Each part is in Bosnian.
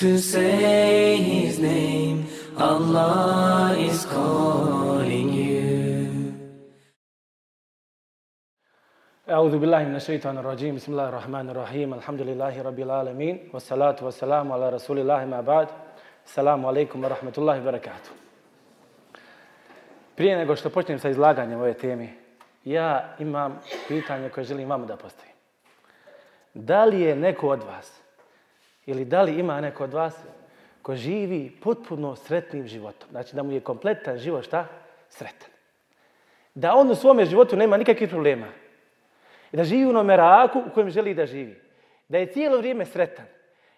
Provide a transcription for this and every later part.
to say His name. Allah is calling you. أعوذ بالله من الشيطان الرجيم بسم الله الرحمن الرحيم الحمد لله رب العالمين والصلاة والسلام على رسول الله ما بعد السلام عليكم ورحمة الله وبركاته Prije nego što počnem sa izlaganjem ove teme, ja imam pitanje koje želim vama da postavim. Da li je neko od vas, ili da li ima neko od vas, ko živi potpuno sretnim životom? Znači da mu je kompletan život šta? Sretan. Da on u svome životu nema nikakvih problema. I da živi u onom meraku u kojem želi da živi. Da je cijelo vrijeme sretan.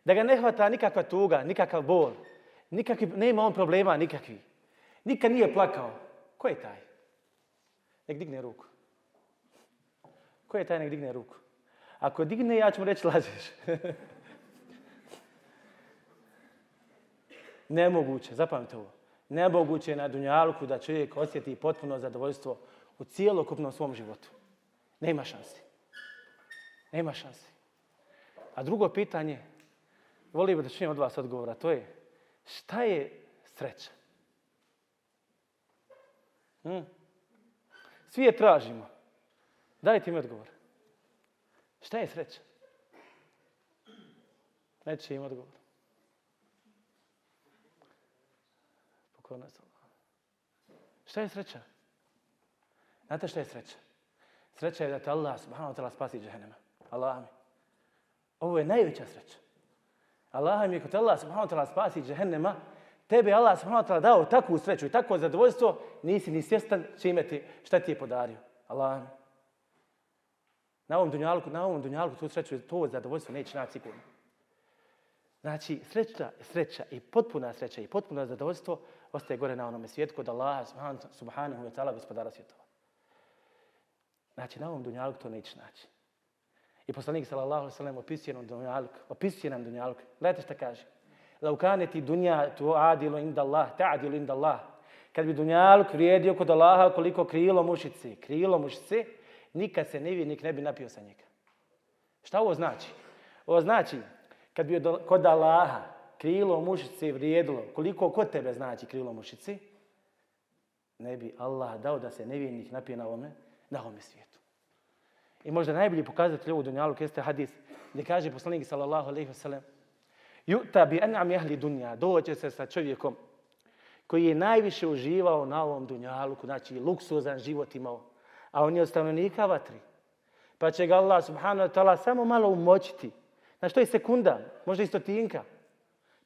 Da ga ne hvata nikakva tuga, nikakav bol. Nikakvi, nema on problema nikakvi. Nikad nije plakao. Ko je taj? Nek digne ruku. Ko je taj nek digne ruku? Ako digne, ja ću mu reći lažeš. Nemoguće, zapamite ovo. Nemoguće je na Dunjalku da čovjek osjeti potpuno zadovoljstvo u cijelokupnom svom životu. Nema šansi. Nema šansi. A drugo pitanje, volim da čujem od vas odgovora, to je šta je sreća? Hm? Svi je tražimo. Dajte mi odgovor. Šta je sreća? Neće im odgovor. Pokorno sam. Šta je sreća? Znate šta je sreća? Sreća je da te Allah subhanahu wa ta'ala spasi džahennema. Allah mi. Ovo je najveća sreća. Allah mi ako te Allah subhanahu wa ta'ala spasi džahennema, tebe Allah subhanahu wa ta'ala dao takvu sreću i takvo zadovoljstvo, nisi ni svjestan čime ti, šta ti je podario. Allah mi. Na ovom dunjalku, na ovom dunjalku tu sreću, to zadovoljstvo neće naći sigurno. Znači, sreća, sreća i potpuna sreća i potpuno zadovoljstvo ostaje gore na onome svijetu kod Allaha subhanahu wa ta'ala gospodara svjetova. Znači, na ovom dunjalku to neće naći. I poslanik sallallahu alejhi ve opisuje nam dunjaluk, opisuje nam dunjaluk. Gledajte šta kaže. Lau kaneti dunja tu adilu inda Allah, ta'adilu inda Allah. Kad bi dunjaluk vrijedio kod Allaha koliko krilo mušice, krilo mušice, nikad se nevinik ne bi napio sa njega. Šta ovo znači? Ovo znači, kad bi kod Allaha krilo mušice vrijedilo, koliko kod tebe znači krilo mušice, ne bi Allah dao da se nevijenih napije na ovome, na ovome svijetu. I možda najbolji pokazatelj ovog dunjalu jeste hadis gdje kaže poslanik sallallahu alejhi ve sellem Ju'ta bi an'am ahli dunja, doće se sa čovjekom koji je najviše uživao na ovom dunjalu, znači luksuzan život imao, a on je od stanovnika vatri. Pa će ga Allah subhanahu wa ta'ala samo malo umočiti. Znači to je sekunda, možda i stotinka,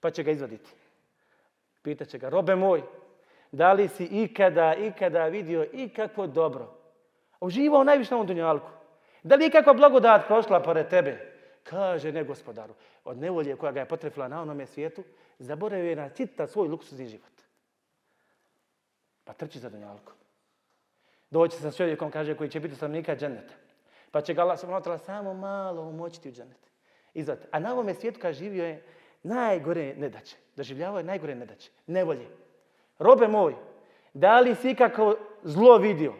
pa će ga izvaditi. Pitaće ga, robe moj, da li si ikada, ikada vidio ikakvo dobro? Uživao najviše na ovom dunjalku. Da li je kakva blagodat prošla pored tebe? Kaže, ne gospodaru, od nevolje koja ga je potrefila na onome svijetu, zaboravio je na cita svoj luksuzni život. Pa trči za dunjalkom. Doći sa čovjekom, kaže, koji će biti stanovnika dženeta. Pa će ga Allah samo malo umoćiti u dženet. Izvat. A na ovome svijetu, kaže, živio je najgore nedaće. Doživljavao je najgore nedaće. Nevolje. Robe moj, da li si ikako zlo vidio?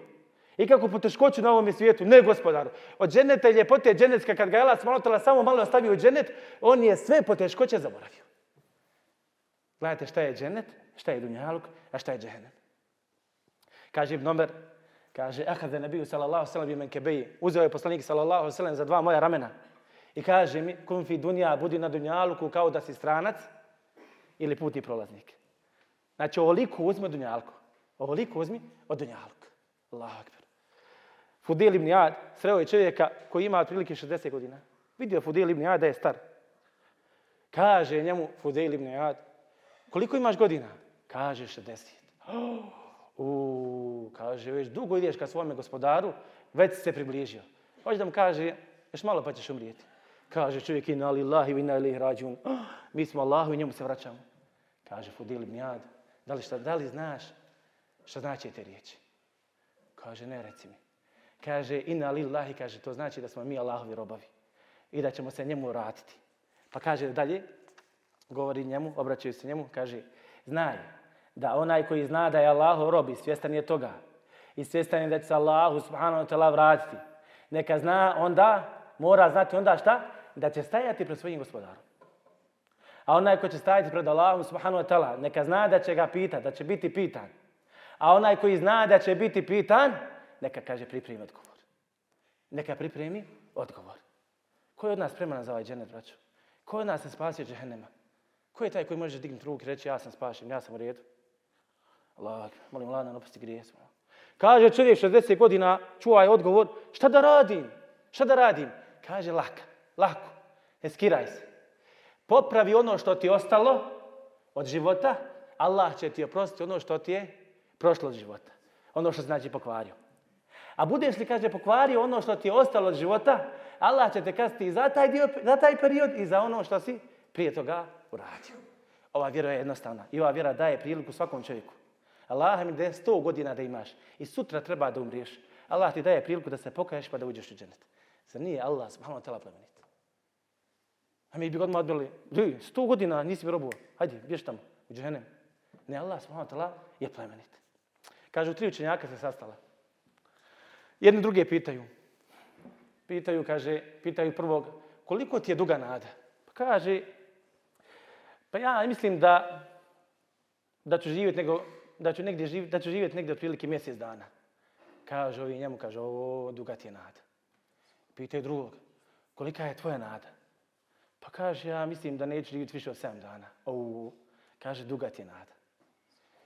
I kako poteškoću na ovom svijetu? Ne, gospodaru. Od dženeta i ljepote dženetska, kad ga je Allah smanotala samo malo ostavio u dženet, on je sve poteškoće zaboravio. Gledajte šta je dženet, šta je dunjaluk, a šta je dženet. Kaže Ibn Omer, kaže, ahad da nebiju sallallahu sallam imen kebeji, uzeo je poslanik sallallahu sallam za dva moja ramena I kaže mi, kun fi dunja, budi na dunjaluku kao da si stranac ili putni prolaznik. Znači, ovoliko uzmi od dunjalku. Ovoliko uzmi od dunjalku. Allahu akbar. Fudil ibn Jad sreo je čovjeka koji ima otprilike 60 godina. Vidio Fudil ibn Jad da je star. Kaže njemu Fudil ibn Jad, koliko imaš godina? Kaže 60. U, kaže, već dugo ideš ka svome gospodaru, već se približio. Hoće da mu kaže, još malo pa ćeš umrijeti. Kaže čovjek, inna lillahi wa inna ilaihi rađun. Mi smo Allahu i njemu se vraćamo. Kaže Fudil ibn Jad, da li, šta, da li znaš šta znači te riječi? Kaže, ne, reci mi. Kaže, inna lillahi, kaže, to znači da smo mi Allahovi robovi. I da ćemo se njemu vratiti. Pa kaže dalje, govori njemu, obraćaju se njemu, kaže, znaj da onaj koji zna da je Allahu rob i svjestan je toga i svjestan je da će se Allahu subhanahu wa ta'ala vratiti, neka zna onda, mora znati onda šta? Da će stajati pred svojim gospodarom. A onaj ko će stajati pred Allahom subhanahu wa ta'ala, neka zna da će ga pitati, da će biti pitan. A onaj koji zna da će biti pitan, neka kaže pripremi odgovor. Neka pripremi odgovor. Ko je od nas spreman za ovaj džennet, braću? Ko je od nas se spasio džehennema? Ko je taj koji može dignuti ruku i reći ja sam spašen, ja sam u redu? Allah, molim Allah, ne opusti grije smo. Kaže čovjek 60 godina, čuvaj odgovor, šta da radim? Šta da radim? Kaže laka, lako, Eskiraj se. Popravi ono što ti je ostalo od života, Allah će ti oprostiti ono što ti je prošlo od života. Ono što znači pokvario. A budeš li, kaže, pokvario ono što ti je ostalo od života, Allah će te kazati i za taj, dio, za taj period i za ono što si prije toga uradio. Ova vjera je jednostavna i ova vjera daje priliku svakom čovjeku. Allah mi daje sto godina da imaš i sutra treba da umriješ. Allah ti daje priliku da se pokaješ pa da uđeš u dženet. Zar nije Allah subhanahu wa ta'ala plemenit? A mi bi odmah odbili, ljudi, sto godina nisi mi robuo, hajde, bješ tamo, u džehennem. Ne, Allah subhanahu wa ta'ala je plemenit. Kažu, tri učenjaka se sastala. Jedni druge pitaju. Pitaju, kaže, pitaju prvog, koliko ti je duga nada? Pa kaže, pa ja mislim da, da ću živjeti nego, da ću negdje živjeti, da ću živjeti negdje otprilike mjesec dana. Kaže ovi njemu, kaže, ovo duga ti je nada. Pitaju drugog, kolika je tvoja nada? Pa kaže, ja mislim da neću živjeti više od 7 dana. O, kaže, duga ti je nada.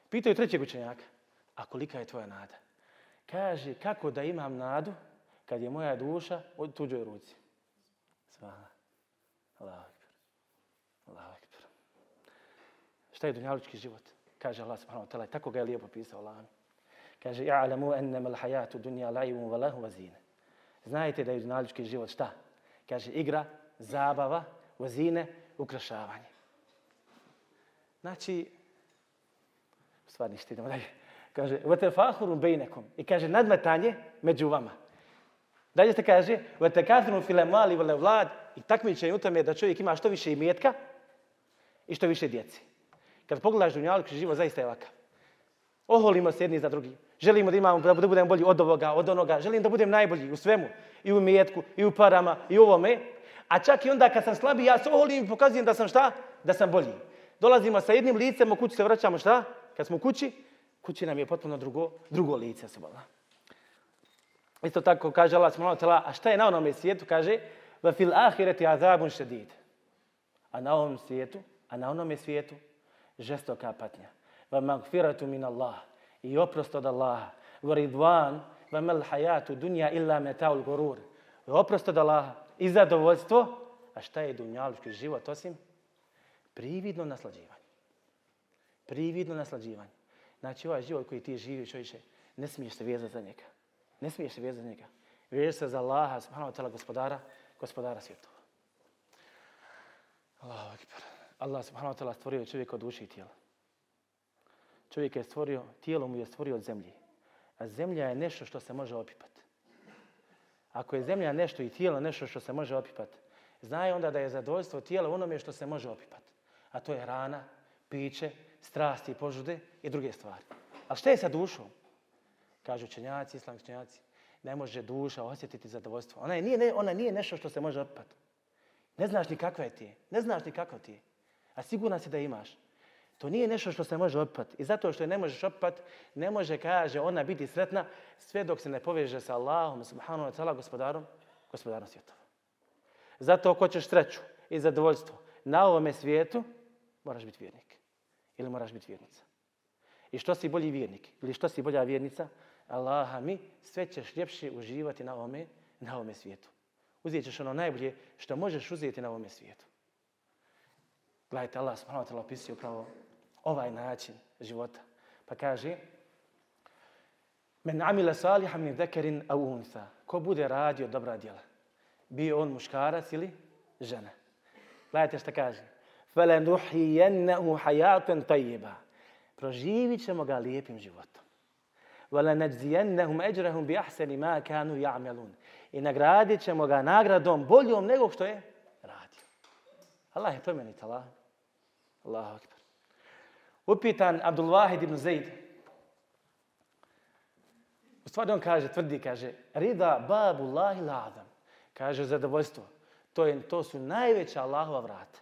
Pitaju trećeg učenjaka, a kolika je tvoja nada? Kaže, kako da imam nadu kad je moja duša od tuđoj ruci? Svala. Allahu akbar. Allahu akbar. Šta je dunjalučki život? Kaže Allah subhanahu wa ta'ala. Tako ga je lijepo pisao Allah. Kaže, ja'alamu ennama l'hajatu dunja la'ivum wa lahu. Znajte da je dunjalučki život šta? Kaže, igra, zabava, vazine, ukrašavanje. Znači, stvar ništa, idemo dalje. Kaže, vete fahurum bejnekom. I kaže, nadmetanje među vama. Dalje se kaže, vate kathrum file mali vole vlad. I takmičenje u tome da čovjek ima što više imetka i što više djeci. Kad pogledaš dunjalog, živo zaista je ovakav. Oholimo se jedni za drugi. Želimo da imamo da budemo bolji od ovoga, od onoga. Želim da budem najbolji u svemu. I u imetku, i u parama, i u ovome. A čak i onda kad sam slabiji, ja se oholim i pokazujem da sam šta? Da sam bolji. Dolazimo sa jednim licem, u kući se vraćamo šta? Kad smo u kući, kući nam je potpuno drugo, drugo lice. Subala. Isto tako kaže Allah subhanahu wa ta'ala, a šta je na onom svijetu? Kaže, va fil ahireti azabun šedid. A na ovom svijetu, a na onom svijetu, žestoka patnja. Va magfiratu min Allah. I oprost od Allaha. Va ridvan, va mel hayatu dunja illa metaul gurur. I oprost od Allaha. I zadovoljstvo. A šta je dunjalučki život osim? Prividno naslađivanje. Prividno naslađivanje. Znači ovaj život koji ti živi čovječe, ne smiješ se vezati za njega. Ne smiješ se vezati za njega. Veži se za Allaha, subhanahu wa ta'ala, gospodara, gospodara svjetova. Allahu akbar. Allah subhanahu wa ta'ala stvorio čovjeka od duše i tijela. Čovjek je stvorio, tijelo mu je stvorio od zemlje. A zemlja je nešto što se može opipati. Ako je zemlja nešto i tijelo nešto što se može opipati, znaje onda da je zadovoljstvo tijela onome što se može opipati. A to je hrana, piće, strasti, požude i druge stvari. A šta je sa dušom? Kažu učenjaci, islamski učenjaci, ne može duša osjetiti zadovoljstvo. Ona, je, nije, ne, ona nije nešto što se može opipati. Ne znaš ni kakva je ti Ne znaš ni kakva ti je. A sigurna si da imaš. To nije nešto što se može opat. I zato što je ne možeš opat, ne može, kaže, ona biti sretna sve dok se ne poveže sa Allahom, subhanahu wa ta'ala, gospodarom, gospodarom svjetova. Zato ako hoćeš sreću i zadovoljstvo na ovome svijetu, moraš biti vjernik. Ili moraš biti vjernica. I što si bolji vjernik? Ili što si bolja vjernica? Allaha mi, sve ćeš ljepše uživati na ovome, na ovome svijetu. Uzijet ćeš ono najbolje što možeš uzeti na ovome svijetu. Gledajte, Allah subhanahu wa ta'ala opisuje upravo ovaj način života. Pa kaže, Men amila saliha min zekerin au unsa. Ko bude radio dobra djela? Bio on muškarac ili žena? Gledajte što kaže. Fele nuhijennehu hajaten tajiba. Proživit ćemo ga lijepim životom. Vele nadzijennehum eđrehum bi ahseni ma kanu ja'melun. I nagradit ćemo ga nagradom boljom nego što je radio. Allah je plemenit, Allah. Allahu akbar. Upitan Abdul Wahid ibn Zaid. U stvari on kaže, tvrdi, kaže, rida babu lahi ladam. Kaže, zadovoljstvo. To, je, to su najveća Allahova vrata.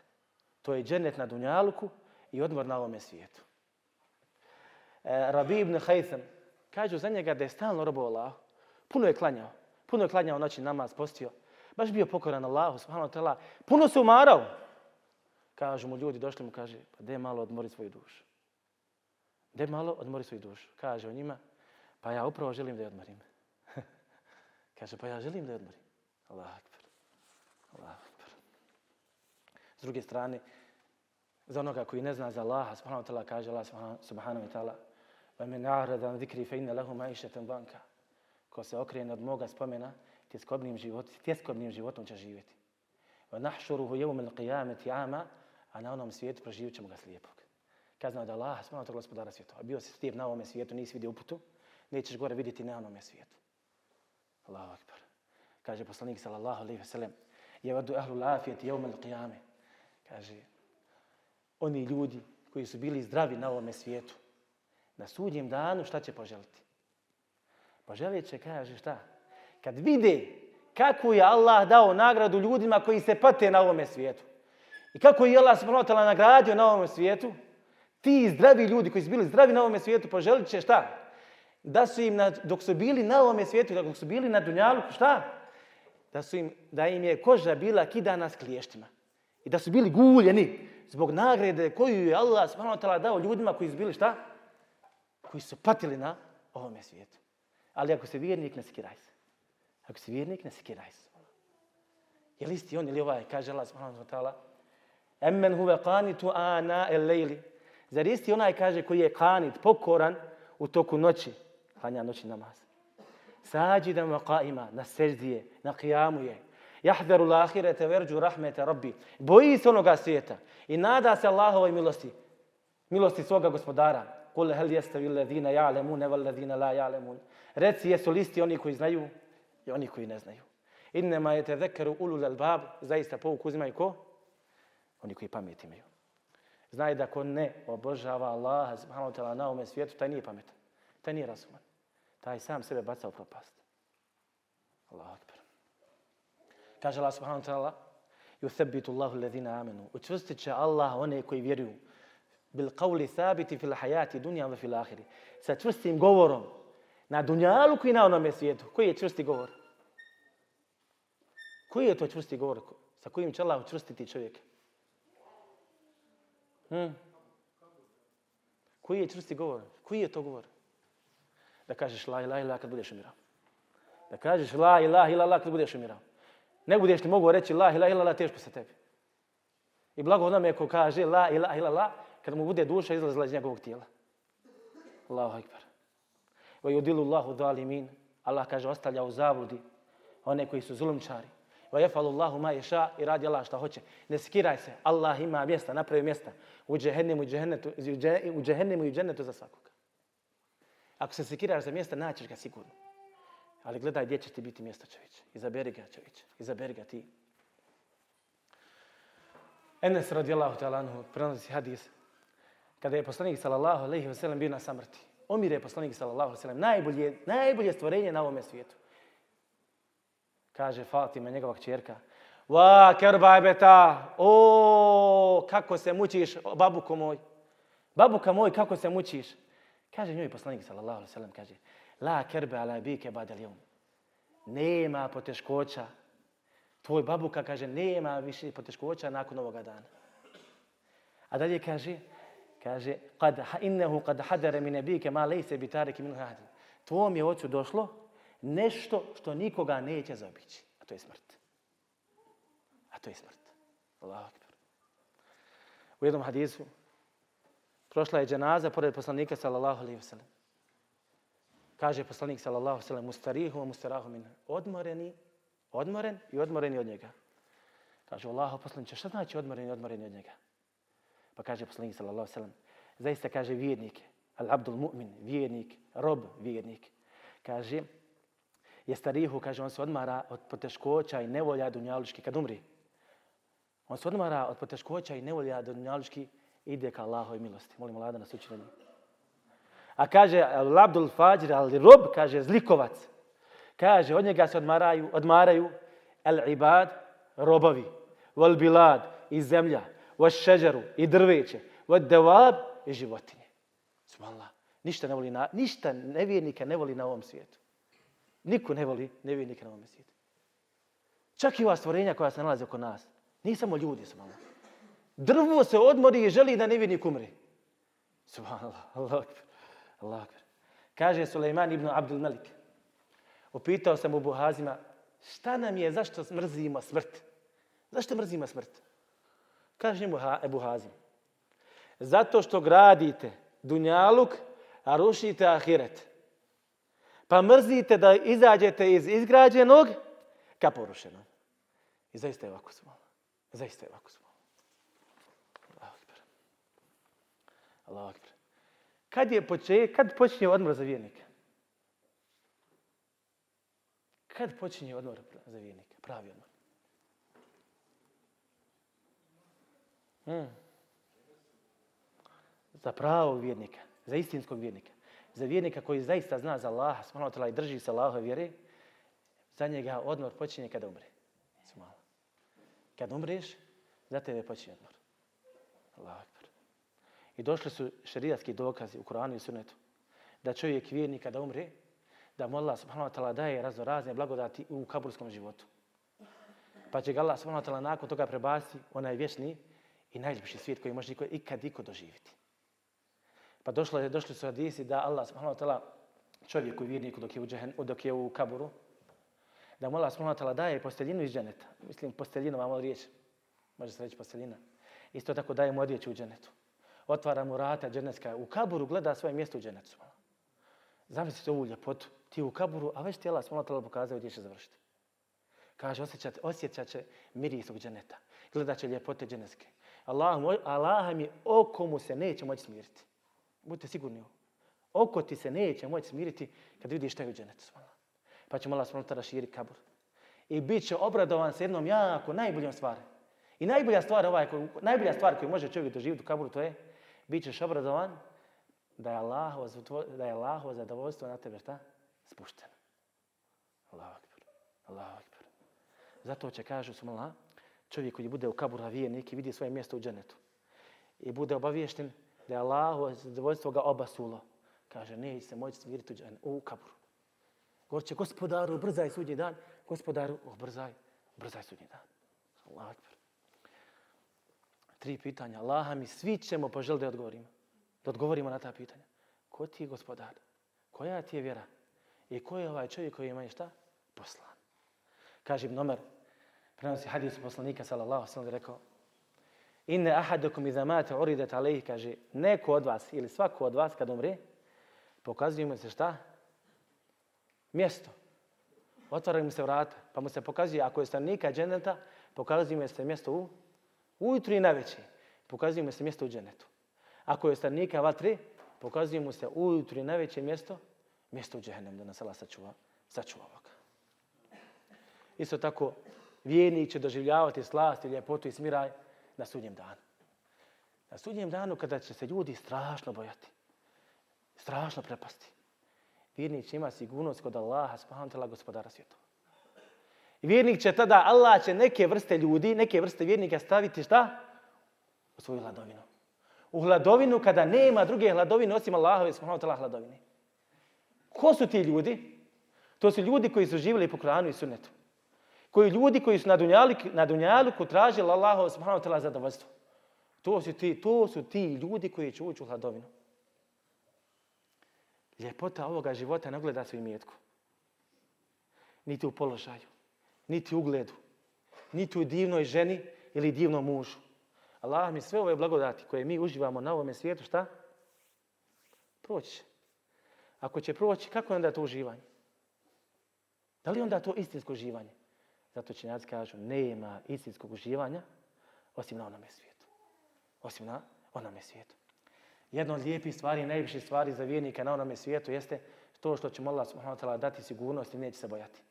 To je džennet na Dunjaluku i odmor na ovome svijetu. E, Rabi ibn Haytham, kažu za njega da je stalno robo Allah. Puno je klanjao. Puno je klanjao noći namaz, postio. Baš bio pokoran Allahu, subhanahu wa ta'ala. Puno se umarao. Kažu mu ljudi, došli mu, kaže, pa de malo odmori svoju dušu. De malo odmori svoju dušu. Kaže o njima, pa ja upravo želim da je odmorim. kaže, pa ja želim da je odmorim. Allah akbar. Allah akbar. S druge strane, za onoga koji ne zna za Allaha, subhanahu wa ta'ala, kaže Allah subhanahu wa ta'ala, va men a'rada an zikri fe inna lahu ma'ishatan banka. Ko se okrene od moga spomena, tjeskobnim život, tjeskobnim životom će živjeti. Va nahšuruhu jevum il qiyameti ama, a na onom svijetu proživit ćemo ga slijepog. Kazna od Allaha, smrano to gospodara svjetova. Bio si stijep na ovome svijetu, nisi vidio uputu, nećeš gore vidjeti na onome svijetu. Allahu akbar. Kaže poslanik sallallahu alaihi wa je vadu ahlu lafijeti jevum qiyame. Kaže, oni ljudi koji su bili zdravi na ovome svijetu, na sudnjem danu šta će poželiti? Poželit će, kaže šta? Kad vide kako je Allah dao nagradu ljudima koji se pate na ovome svijetu. I kako je Allah subhanahu wa ta'ala nagradio na ovome svijetu, ti zdravi ljudi koji su bili zdravi na ovome svijetu, poželit će šta? Da su im, na, dok su bili na ovome svijetu, dok su bili na dunjalu, šta? Da, su im, da im je koža bila kidana s kliještima. I da su bili guljeni zbog nagrade koju je Allah subhanahu wa ta'ala dao ljudima koji su bili šta? Koji su patili na ovome svijetu. Ali ako se vjernik, ne sekiraj se. Ako si vjernik, ne sekiraj se. Je li isti on ili ovaj, kaže Allah subhanahu wa ta'ala, Emmen huve qanitu ana el lejli. Zar isti onaj kaže koji je kanit, pokoran u toku noći, klanja noći namaz. Sađidan wa qaima, na seždije, na qijamu je. Jahveru lahirete verđu rahmete rabbi. Boji se onoga svijeta i nada se Allahovoj milosti, milosti svoga gospodara. Kul hel jeste vi ledina ja'lemune evo ledina la ja'lemun. Reci jesu listi oni koji znaju i oni koji ne znaju. Innema je te zekeru ulul albab, zaista pouk uzimaju ko? Oni koji pamet imaju. Znaj da ko ne obožava Allaha subhanahu wa ta'ala na ovome svijetu, taj nije pametan. Taj nije razuman. Taj sam sebe baca u propast. Allahu akbar. Kaže Allah subhanahu wa ta'ala, yuthabbitu Allahu alladhina amanu. Učvrstit će Allah one koji vjeruju. Bil qawli thabiti fil hayati dunja wa fil akhirah. Sa čvrstim govorom na dunjalu koji na onome svijetu. Koji je čvrsti govor? Koji je to čvrsti govor sa kojim će Allah učvrstiti čovjeka? Hmm. Koji je čvrsti govor? Koji je to govor? Da kažeš la ilaha illa kad budeš umirao. Da kažeš la ilaha ilaha kad budeš umirao. Ne budeš li mogao reći la ilaha ilaha teško se tebi. I blago onome ko kaže la ilaha ilaha kad mu bude duša izlazila iz njegovog tijela. Allahu akbar. Wa yudilu Allahu zalimin. Allah kaže ostavlja u zabludi one koji su zulumčari. Wa yafalu Allahu ma yasha i radi Allah šta hoće. Ne skiraj se. Allah ima mjesta, napravi mjesta u džehennemu i džennetu, u džehennemu i džennetu za svakoga. Ako se sekiraš za mjesta, naćeš ga sigurno. Ali gledaj gdje će ti biti mjesto čovječ. Izaberi ga čovječ. Izaberi ga ti. Enes radijallahu ta'ala anhu prenosi hadis. Kada je poslanik sallallahu alaihi wa sallam bio na samrti. Umire je poslanik sallallahu alaihi wa sallam. Najbolje, najbolje stvorenje na ovome svijetu. Kaže Fatima, njegova kćerka. Va, kerbajbeta, o, kako se mučiš, babuko moj. Babuka moj, kako se mučiš. Kaže njoj poslanik, sallallahu alaihi sallam, kaže, la kerbe ala bike badal jom. Nema poteškoća Tvoj babuka, kaže, nema više poteškoća nakon ovoga dana. A dalje kaže, kaže, kad, innehu kad hadere min nebike ma lejse bitareki min hadin. Tvom je ocu došlo nešto što nikoga neće zaobići. A to je smrt. A to je smrt. Allahu akbar. U jednom hadisu prošla je dženaza pored poslanika sallallahu alejhi ve sellem. Kaže poslanik sallallahu alejhi ve sellem mustarihu wa mustarahu min. Odmoreni, odmoren i odmoreni od njega. Kaže Allahu poslanče, šta znači odmoreni i odmoreni od njega? Pa kaže poslanik sallallahu alejhi ve sellem, zaista kaže vjernik, al abdul mu'min, vjernik, rob vjernik. Kaže je starihu, kaže on se odmara od poteškoća i nevolja dunjaluški kad umri. On se odmara od poteškoća i nevolja dunjaluški ide ka Allahoj milosti. Molim Allah da nas učini. A kaže Abdul Fajr, ali rob, kaže zlikovac. Kaže, od njega se odmaraju, odmaraju el ibad, robovi, wal bilad, i zemlja, wal šeđaru, i drveće, wal devab, i životinje. Subhanallah. Ništa ne voli na, ništa nevjernika ne voli na ovom svijetu. Niko ne voli nevjernike na ovom svijetu. Čak i ova stvorenja koja se nalaze oko nas. Nije samo ljudi, subhanallah. Drvo se odmori i želi da nevjernik umri. Subhanallah. Allah akbar. Allah akbar. Kaže Suleiman ibn Abdul Malik. Upitao sam u Buhazima, šta nam je, zašto mrzimo smrt? Zašto mrzimo smrt? Kaže njemu Ebu Hazim. Zato što gradite dunjaluk, a rušite ahiret. Pa mrzite da izađete iz izgrađenog ka porušenom. I zaista je ovako smo. Zaista je ovako smo. Allahu akbar. Allahu akbar. Kad je poče, kad počinje odmor za vjernika? Kad počinje odmor za vjernika? Pravi odmor. Hmm. Za pravog vjernika, za istinskog vjernika, za vjernika koji zaista zna za Allaha, subhanahu i drži se Allahove vjere, za njega odmor počinje kada umre. Kad umreš, za tebe počinje odmor. Allah akbar. I došli su šerijatski dokazi u Koranu i Sunnetu da čovjek vjernik kada umre, da mu Allah subhanahu wa ta'ala daje razno razne blagodati u kaburskom životu. Pa će ga Allah subhanahu wa ta'ala nakon toga prebasti onaj vječni i najljepši svijet koji može ikad iko doživiti. Pa došlo je, došli su hadisi da Allah subhanahu wa ta'ala čovjeku vjerniku dok je u, džehen, dok je u kaburu, da mu Allah subhanahu wa ta'ala daje posteljinu iz dženeta. Mislim, posteljinu, vam riječ, može se reći posteljina. Isto tako daje mu odjeću u dženetu. Otvara mu rata dženecka. U kaburu gleda svoje mjesto u dženetu. Zamislite ovu ljepotu. Ti u kaburu, a već ti Allah subhanahu wa ta'ala pokazao gdje će završiti. Kaže, osjećat, osjećat će miris u dženeta. Gledat će ljepote dženecke. Allah, Allah mi oko mu se neće moći smiriti. Budite sigurni. Oko ti se neće moći smiriti kad vidiš šta je u dženetu. Pa će Allah subhanahu wa širi kabur. I bit će obradovan sa jednom jako najboljom stvari. I najbolja stvar, ovaj, najbolja stvar koju može čovjek doživjeti u kaburu, to je bit ćeš obradovan da je Allahovo, da je Allahovo zadovoljstvo na tebe šta? Spušteno. Allahu akbar. Allahu akbar. Zato će kažu smala, čovjek koji bude u kaburu vjernik i vidi svoje mjesto u dženetu. I bude obaviješten da je Allahu zadovoljstvo ga obasulo. Kaže, neće se moći smiriti u, u kaburu. Goće, gospodaru, brzaj sudnji dan. Gospodaru, brzaj, brzaj sudnji dan. Allahu akbar tri pitanja. Allaha mi svi ćemo poželiti da odgovorimo. Da odgovorimo na ta pitanja. Ko ti je gospodar? Koja ti je vjera? I ko je ovaj čovjek koji ima šta? Poslan. Kaže Ibn Omer, prenosi hadis poslanika, sallallahu sallam, rekao, Inne ahadukum iza mate uridat alejhi, kaže, neko od vas ili svako od vas kad umre, pokazuje mu se šta? Mjesto. Otvara mu se vrata, pa mu se pokazuje, ako je stanika dženeta, pokazuje mu se mjesto u ujutru i naveće, pokazuje mu se mjesto u dženetu. Ako je stanika vatre, pokazuje mu se ujutru i naveće mjesto, mjesto u džehennem, da nas Allah sačuva, sačuva ovoga. Isto tako, vjernik će doživljavati slast i ljepotu i smiraj na sudnjem danu. Na sudnjem danu kada će se ljudi strašno bojati, strašno prepasti, vjernik će imati sigurnost kod Allaha, spahantela gospodara svjetova. Vjernik će tada, Allah će neke vrste ljudi, neke vrste vjernika staviti šta? U svoju hladovinu. U hladovinu kada nema druge hladovine osim Allahove subhanahu wa hladovine. Ko su ti ljudi? To su ljudi koji su živjeli po Koranu i Sunnetu. Koji ljudi koji su na dunjalu, na dunjalu ko tražili Allahu subhanahu wa ta'ala zadovoljstvo. To su, ti, to su ti ljudi koji će ući u hladovinu. Ljepota ovoga života ne gleda se u imetku. Niti u položaju, niti u ugledu, niti u divnoj ženi ili divnom mužu. Allah mi sve ove blagodati koje mi uživamo na ovome svijetu, šta? Proći Ako će proći, kako je onda to uživanje? Da li onda to istinsko uživanje? Zato će nas kažu, nema istinskog uživanja osim na onome svijetu. Osim na onome svijetu. Jedna od lijepih stvari, najljepših stvari za vjernika na onome svijetu jeste to što će Allah subhanahu wa ta'ala dati sigurnost i neće se bojati.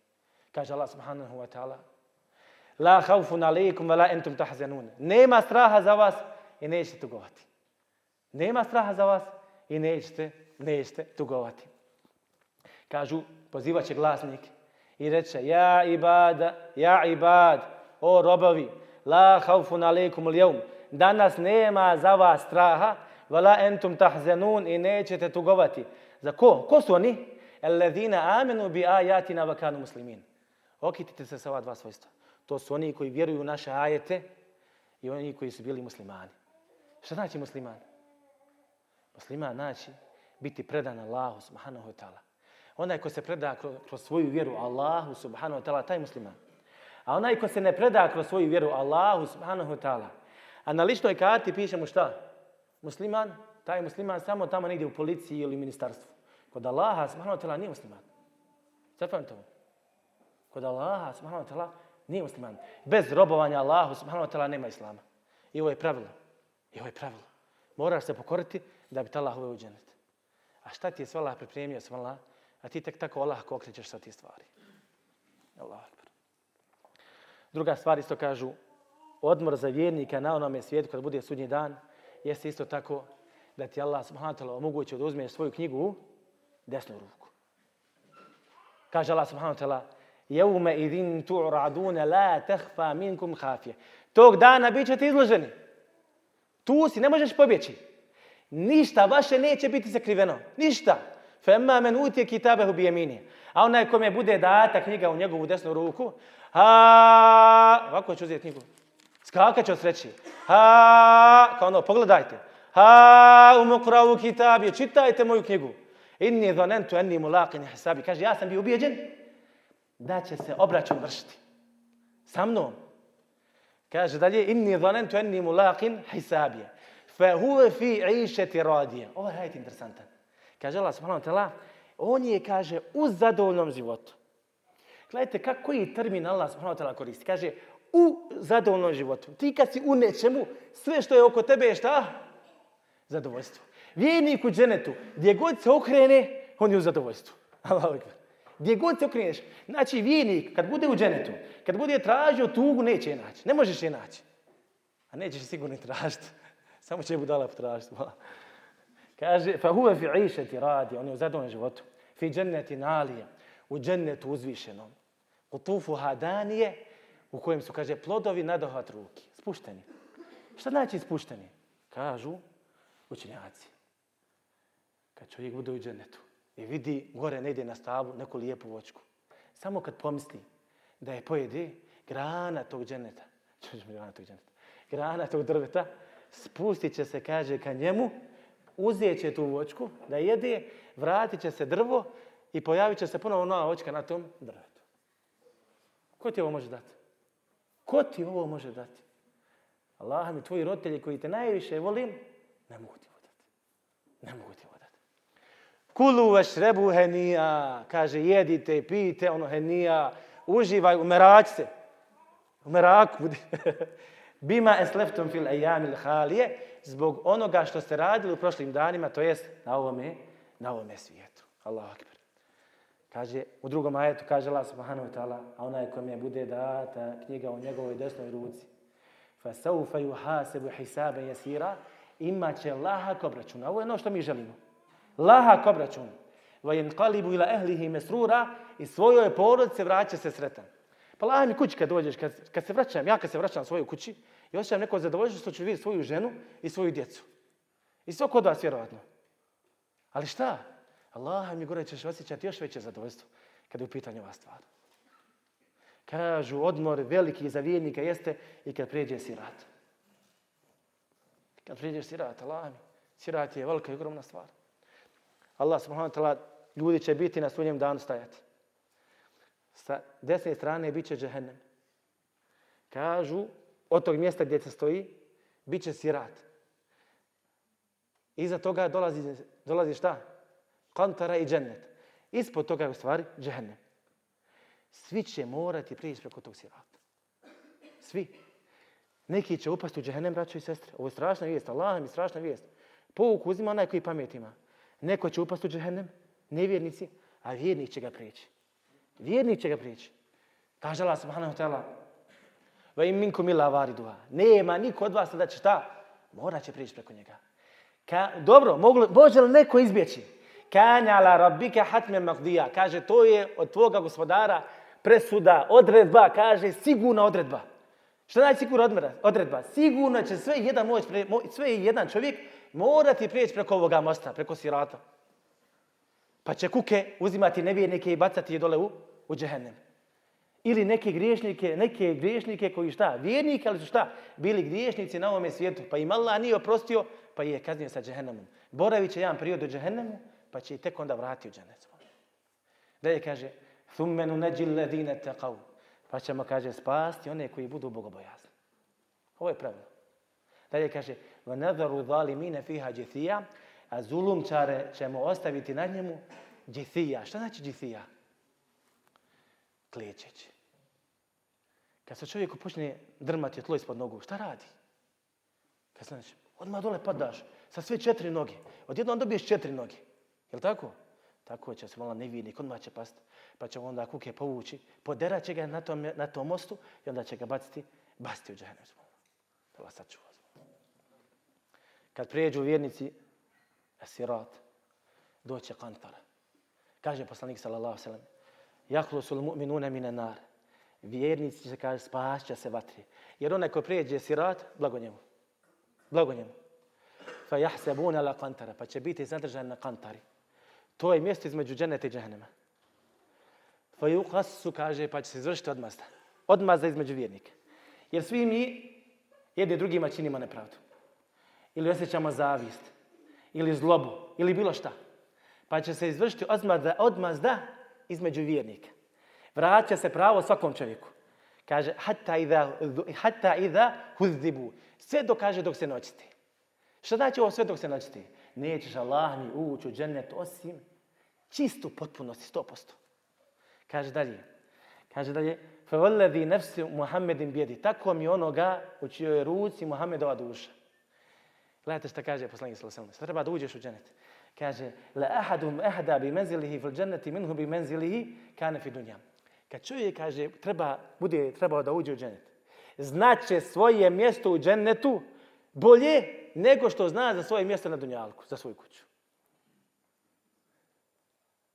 Kaže Allah subhanahu wa ta'ala La haufun alaikum wa la entum tahzanun. Nema straha za vas i nećete tugovati. Nema straha za vas i nećete, nećete tugovati. Kažu, pozivaće glasnik i reče Ja ibad, ja ibad, o robovi, la haufun alaikum al Danas nema za vas straha, vala entum tahzenun i nećete tugovati. Za ko? Ko su oni? Alladhina amenu bi ajatina wa kanu muslimin. Okitite se sa ova dva svojstva. To su oni koji vjeruju u naše ajete i oni koji su bili muslimani. Šta znači musliman? Musliman znači biti predan Allahu subhanahu wa ta'ala. Onaj ko se preda kroz, kroz svoju vjeru Allahu subhanahu wa ta'ala, taj musliman. A onaj ko se ne preda kroz svoju vjeru Allahu subhanahu wa ta'ala, a na ličnoj karti piše mu šta? Musliman, taj musliman samo tamo negdje u policiji ili ministarstvu. Kod Allaha subhanahu wa ta'ala nije musliman. Zapamite to. Kod Allaha subhanahu wa ta'ala nije musliman. Bez robovanja Allahu subhanahu wa ta'ala nema islama. I ovo je pravilo. I ovo je pravilo. Moraš se pokoriti da bi ta Allah uveo u dženet. A šta ti je sve Allah pripremio, sve Allah? A ti tek tako Allah okrećeš sa ti stvari. Allah. Druga stvar isto kažu, odmor za vjernika na onome svijetu kad bude sudnji dan, jeste isto tako da ti Allah subhanahu wa ta'ala omogući da uzmeš svoju knjigu u desnu ruku. Kaže Allah subhanahu wa ta'ala, jevme idin tu'radune la tehfa minkum hafje. Tog dana bit ćete izloženi. Tu si, ne možeš pobjeći. Ništa vaše neće biti sakriveno. Ništa. Femma men utje kitabehu bi jemini. A onaj kome bude data knjiga u njegovu desnu ruku, ha, ovako ću uzeti knjigu. Skakat će od sreći. Ha, kao ono, pogledajte. Ha, u mokravu kitabije, čitajte moju knjigu. Inni zonentu enni mulaqin hisabi. Kaže, ja sam bio ubijeđen da će se obračun vršiti. Sa mnom. Kaže dalje, inni zonentu enni mulaqin hisabije. Fe huve fi išeti radije. Ovo je interesantan. Kaže Allah subhanahu wa ta'ala, on je, kaže, u zadovoljnom životu. Gledajte kako koji termin Allah subhanahu wa ta'ala koristi. Kaže, u zadovoljnom životu. Ti kad si u nečemu, sve što je oko tebe je šta? Zadovoljstvo. Vjernik u dženetu, gdje god se okrene, on je u zadovoljstvu. Allah Gdje god se okreneš. Znači, vjernik, kad bude u dženetu, kad bude tražio tugu, neće je naći. Ne možeš je naći. A nećeš sigurno tražiti. Samo će budala potražiti. Kaže, fa huve fi išeti radi, on je u zadovoljnom životu. Fi dženneti nalije, u džennetu uzvišenom. U tufu hadanije, u kojem su, kaže, plodovi nadohvat ruki. Spušteni. Šta znači spušteni? Kažu učenjaci. Kad čovjek bude u džennetu i vidi gore negdje na stavu neku lijepu vočku. Samo kad pomisli da je pojede grana tog dženeta, grana tog dženeta, grana tog drveta, spustit će se, kaže, ka njemu, uzet će tu vočku da jede, vratit će se drvo i pojavit će se ponovo nova vočka na tom drvetu. Ko ti ovo može dati? Ko ti ovo može dati? Allah mi, tvoji roditelji koji te najviše volim, ne mogu ti ovo dati. Ne mogu ti ovo dati. Kulu vešrebu henija, kaže, jedite, i pijte, ono henija, uživaj, umerać se. Umerak budi. Bima esleftum fil ejamil halije, zbog onoga što ste radili u prošlim danima, to jest na ovome, na ovome svijetu. Allahu akbar. Kaže, u drugom ajetu kaže Allah subhanahu wa ta'ala, a onaj kome bude data knjiga u njegovoj desnoj ruci, fa saufa yuhasabu hisaban yasira ima će lahak obračun. Ovo je ono što mi želimo. Lahak obračun. Va yanqalibu ila ahlihi masrura i svojoj porodici vraća se sretan. Pa lahaj mi kući kad dođeš, kad, kad se vraćam, ja kad se vraćam svojoj kući, i osjećam neko zadovoljstvo što ću vidjeti svoju ženu i svoju djecu. I sve kod vas vjerovatno. Ali šta? Allah mi gore ćeš osjećati još veće zadovoljstvo kada je u pitanju ova stvar. Kažu, odmor veliki za vjernika jeste i kad prijeđe sirat. Kad prijeđeš sirat, Allah mi. Sirat je velika i ogromna stvar. Allah subhanahu wa ta'ala, ljudi će biti na sunjem danu stajati. Sa desne strane bit će džehennem. Kažu, od tog mjesta gdje se stoji, bit će sirat. Iza toga dolazi, dolazi šta? Kantara i džennet. Ispod toga je u stvari džehennem. Svi će morati prijeći preko tog sirata. Svi. Neki će upasti u džehennem, braćo i sestre. Ovo je strašna vijest. Allah mi strašna vijest. Povuk uzima onaj koji pamet ima. Neko će upasti u džehennem, nevjernici, a vjernik će ga prijeći. Vjernik će ga prijeći. Kaže Allah subhanahu wa ta'ala, Va im minkum illa variduha. Nema niko od vas da će šta? Morat će prijeći preko njega. Ka, dobro, moglo, može li neko izbjeći? Kanja la rabbika hatme makdija. Kaže, to je od tvoga gospodara presuda, odredba, kaže, sigurna odredba. Šta znači sigurna odredba? Sigurno će sve jedan, moć, sve jedan čovjek morati prijeći preko ovoga mosta, preko sirata. Pa će kuke uzimati nevjernike i bacati je dole u, u džehennem. Ili neke griješnike, neke griješnike koji šta? Vjernike, ali su šta? Bili griješnici na ovome svijetu. Pa im Allah nije oprostio, pa je kaznio sa džehennemom. Boravit će jedan period u džehennemu, pa će i tek onda vratiti u dženet. Da je kaže, thummenu neđil ledine teqav. Pa ćemo, kaže, spasti one koji budu bogobojazni. Ovo je pravno. Da je kaže, va nadharu zalimine fiha džithija, a zulumčare ćemo ostaviti na njemu džithija. Šta znači džithija? Klijećeći. Kad se čovjeku počne drmati tlo ispod nogu, šta radi? Kad znači, odmah dole padaš sa sve četiri noge. Odjednom dobiješ četiri noge. Je li tako? Tako će se malo nevidnik, odmah će pasti. Pa će onda kuke povući, poderat će ga na tom, na tom mostu i onda će ga baciti, baciti u džahnem. Da vas sačuva. Kad prijeđu vjernici, e, sirat, doće kantara. Kaže poslanik sallallahu sallam, Jahlu sul mu'minune mine nar. Vjernici će kaže, spašća se vatri. Jer onaj ko prijeđe sirat, blago njemu. Blago njemu. Fa jahsebuna la kantara. Pa će biti zadržan na kantari. To je mjesto između dženeta i džahnema. Fa yuqassu kaže, pa će se izvršiti odmazda. Odmazda između vjernika. Jer svi mi jedni drugima činimo nepravdu. Ili osjećamo zavist. Ili zlobu. Ili bilo šta. Pa će se izvršiti odmazda, odmazda između vjernika. Vraća se pravo svakom čovjeku. Kaže, hatta idha, hatta idha huzzibu. Sve dok kaže dok se noćite. Šta znači ovo sve dok se noćite? Nećeš Allah mi ući u džennet osim čistu potpunosti, sto posto. Kaže dalje. Kaže dalje. Favalladhi nafsi Muhammedin bjedi. Tako mi onoga u čijoj ruci Muhammedova duša. Gledajte šta kaže poslanik sallallahu alejhi ve Treba da uđeš u džennet kaže la ahadum ahda bi manzilihi fil jannati minhu bi manzilihi kana fi dunya. Kad čovjek, kaže treba bude trebao da uđe u džennet. Znaće svoje mjesto u džennetu bolje nego što zna za svoje mjesto na dunjalku za svoju kuću.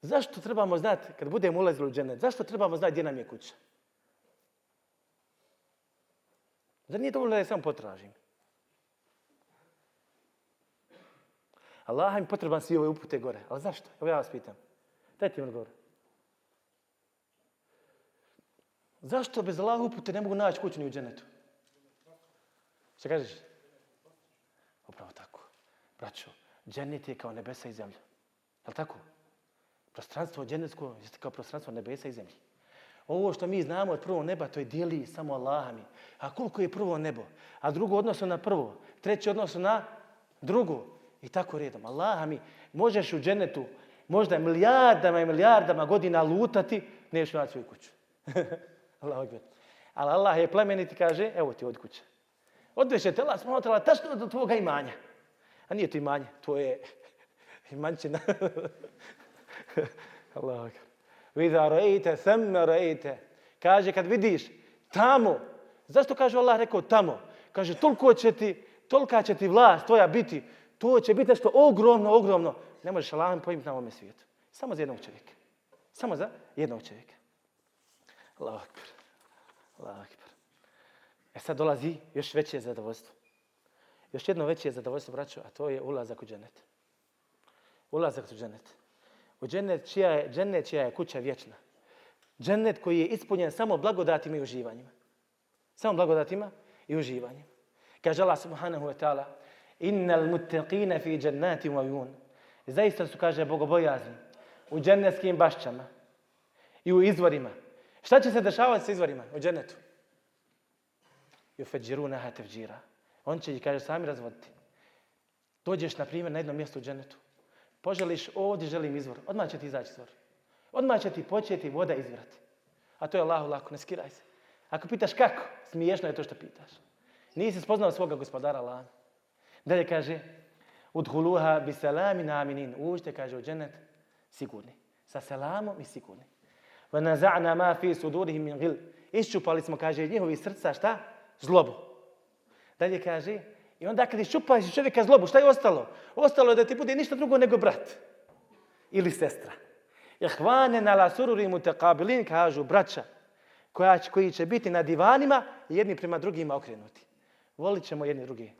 Zašto trebamo znati kad budemo ulazili u džennet? Zašto trebamo znati gdje nam je kuća? Zar nije dovoljno da je sam potražim? Allah mi potreban svi ove upute gore. Ali zašto? Evo ja vas pitam. Dajte mi odgovor. Zašto bez Allah upute ne mogu naći kuću ni u dženetu? Šta kažeš? Upravo tako. Braćo, dženet je kao nebesa i zemlja. Je li tako? Prostranstvo dženetsko je kao prostranstvo nebesa i zemlje. Ovo što mi znamo od prvog neba, to je dijeli samo Allah mi. A koliko je prvo nebo? A drugo odnosno na prvo. Treće odnosno na drugo. I tako redom. Allah mi, možeš u dženetu možda milijardama i milijardama godina lutati, neš naći svoju kuću. Allah akbar. Ali Allah je plemeniti kaže, evo ti od kuće. Odveše te Allah smotrala tačno do tvoga imanja. A nije to imanje, to je imančina. Allah akbar. Vida rejte, themme rejte. Kaže, kad vidiš tamo, zašto kaže Allah rekao tamo? Kaže, toliko će ti, tolika će ti vlast tvoja biti, To će biti nešto ogromno, ogromno. Ne možeš Allahom pojmiti na ovome svijetu. Samo za jednog čovjeka. Samo za jednog čovjeka. Allahu akbar. Allahu akbar. E sad dolazi još veće zadovoljstvo. Još jedno veće zadovoljstvo, braćo, a to je ulazak u džennet. Ulazak u džennet. U džennet čija je, džennet čija je kuća vječna. Džennet koji je ispunjen samo blagodatima i uživanjima. Samo blagodatima i uživanjima. Kaže Allah subhanahu wa ta'ala Innal muttaqina fi jannati wa yun. Zaista su, kaže, bogobojazni u džennetskim bašćama i u izvorima. Šta će se dešavati sa izvorima u džennetu? Yufajjirunaha tafjira. On će ih, kaže, sami razvoditi. Dođeš, na primjer, na jedno mjesto u džennetu. Poželiš, ovdje želim izvor. Odmah će ti izaći izvor. Odmah će ti početi voda izvirati. A to je Allahu lako, ne skiraj se. Ako pitaš kako, smiješno je to što pitaš. Nisi spoznao svoga gospodara Allah. Dalje kaže, udhuluha bi salamin aminin. Uđite, kaže, u džennet, sigurni. Sa selamom i sigurni. Wa naza'na ma fi sudurihim min ghil. Iščupali smo, kaže, njihovi srca, šta? Zlobu. Dalje kaže, i onda kad iščupaš čovjeka zlobu, šta je ostalo? Ostalo je da ti bude ništa drugo nego brat. Ili sestra. Ihvane na la sururi mutakabilin, kažu braća, koja će, koji će biti na divanima jedni prema drugima okrenuti. Volit ćemo jedni drugi.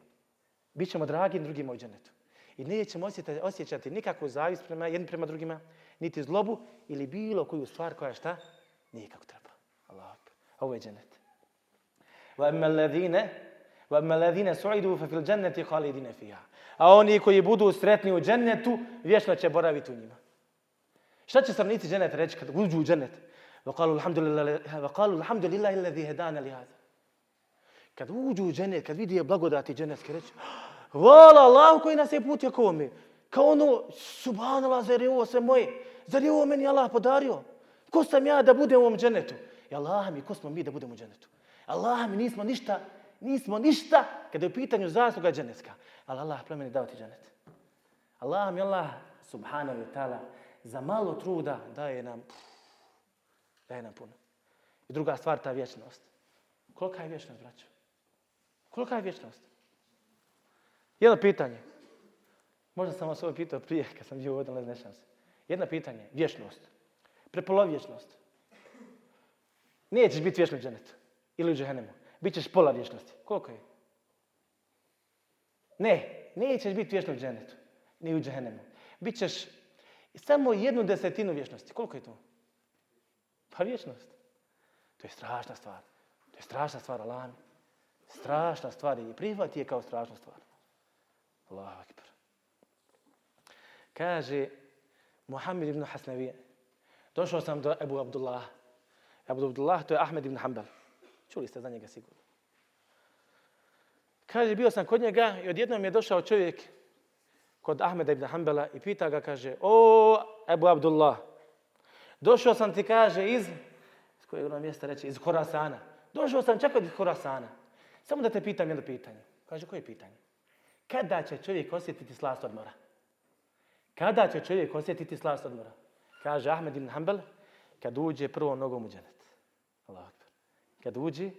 Bićemo dragi drugima u dženetu. I nećemo osjećati, osjećati nikakvu zavist prema jedni prema drugima, niti zlobu ili bilo koju stvar koja šta? Nije kako treba. Allah. Ovo je dženet. Wa amma alladhina wa amma alladhina su'idu fa fil jannati khalidina fiha. A oni koji budu sretni u džennetu, vječno će boraviti u njima. Šta će stanovnici dženeta reći kad uđu u dženet? وقالوا الحمد لله وقالوا الحمد لله الذي هدانا لهذا kad uđu u dženet kad vidi je blagodati dženetske reći ah, hvala Allah koji nas je putio k ovome. kao ono subhanallah zar je ovo sve moje zar je ovo meni Allah podario ko sam ja da budem u ovom dženetu i Allah mi ko smo mi da budemo u dženetu Allah mi nismo ništa nismo ništa kada je u pitanju zasluga dženetska ali Allah plemeni dao ti dženet Allah mi Allah subhanahu wa ta'ala za malo truda daje nam, daje nam puno. I druga stvar, ta vječnost. Kolika je vječnost, braćo? Kolika je vječnost? Jedno pitanje. Možda sam vas ovo pitao prije, kad sam bio ovdje, ali ne se. Jedno pitanje, vječnost. Prepolov vječnost. Nećeš biti vječni u dženetu. Ili u džehennemu. Bićeš pola vječnosti. Koliko je? Ne, nećeš biti vječno u dženetu. Ni u džehennemu. Bićeš samo jednu desetinu vječnosti. Koliko je to? Pa vječnost. To je strašna stvar. To je strašna stvar, Allah. Strašna stvar i prihvati je kao strašna stvar. Allahu akbar. Kaže Muhammed ibn Hasnavije. Došao sam do Ebu Abdullah. Ebu Abdullah, to je Ahmed ibn Hanbal. Čuli ste za njega sigurno. Kaže, bio sam kod njega i odjednom je došao čovjek kod Ahmeda ibn Hanbala i pita ga, kaže, o, Ebu Abdullah, došao sam ti, kaže, iz, iz kojeg ono mjesta reći, iz Horasana. Došao sam čak od Horasana. Samo da te pitam jedno pitanje. Kaže, koje je pitanje? Kada će čovjek osjetiti slast odmora? Kada će čovjek osjetiti slast odmora? Kaže Ahmed ibn Hanbal, kad uđe prvom nogom u dženet. Allah Kad uđe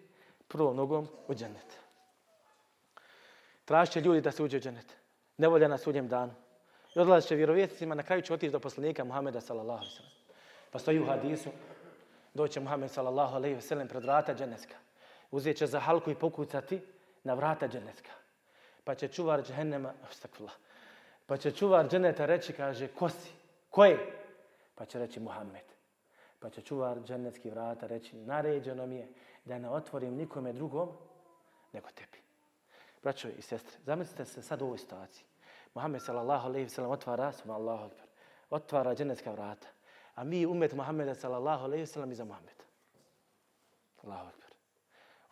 prvom nogom u dženet. Traži ljudi da se uđe u dženet nevolja na sudnjem danu. I odlazit će vjerovjesnicima, na kraju će otići do poslanika Muhameda sallallahu alaihi sallam. Pa stoji u hadisu, doće Muhammed sallallahu alaihi sallam pred vrata dženecka. Uzet će za halku i pokucati na vrata dženecka. Pa će čuvar džehennema, ostakvila, pa će čuvar dženeta reći, kaže, ko si? Ko je? Pa će reći Muhammed. Pa će čuvar dženetski vrata reći, naređeno mi je da ne otvorim nikome drugom nego tebi. Braćo i sestre, zamislite se sad u ovoj situaciji. Muhammed sallallahu alaihi sallam otvara, subhanallahu Allahu otvara dženecka vrata. A mi umet Muhammeda sallallahu alaihi sallam iza Muhammeda. Allahu akbar.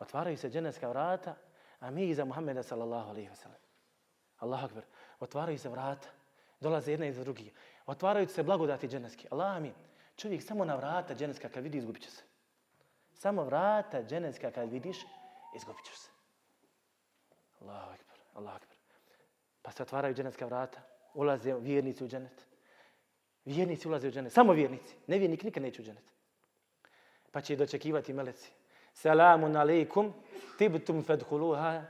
Otvaraju se dženevska vrata, a mi iza Muhammeda sallallahu alaihi sallam. Allahu akbar. Otvaraju se vrata. Dolaze jedna iza drugih. Otvaraju se blagodati dženevski. Allah amin. Čovjek samo na vrata dženevska kad vidi izgubit će se. Samo vrata dženevska kad vidiš, izgubit ćeš se. Allahu akbar, Allahu akbar. Pa se otvaraju dženevska vrata, ulaze vjernici u dženet. Vjernici ulaze u dženet, samo vjernici. Nevjernik nikad neće u dženet. Pa će dočekivati meleci. Selamun alaikum, tibtum fedhuluha,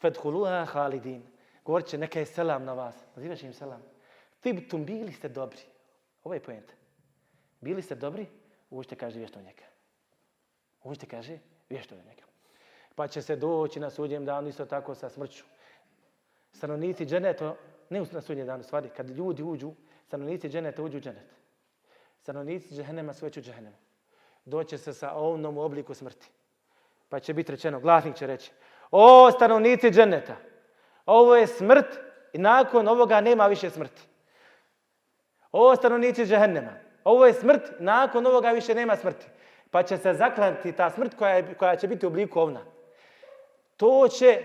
fedhuluha halidin. Govorit će, neka je selam na vas. Nazivaš im selam. Tibtum, bili ste dobri. Ovo je pojenta. Bili ste dobri, uđite, kaže, vješto njega. Uđite, kaže, vješto njega pa će se doći na sudnjem danu isto tako sa smrću. Stanovnici dženeta, ne na sudnjem danu, stvari, kad ljudi uđu, stanovnici dženeta uđu u dženet. Stanovnici džehennema su već u džehennemu doće se sa ovnom u obliku smrti. Pa će biti rečeno, glasnik će reći, o stanovnici dženeta, ovo je smrt i nakon ovoga nema više smrti. O stanovnici džehennema, ovo je smrt, nakon ovoga više nema smrti. Pa će se zaklanti ta smrt koja, je, koja će biti u obliku ovna. To će,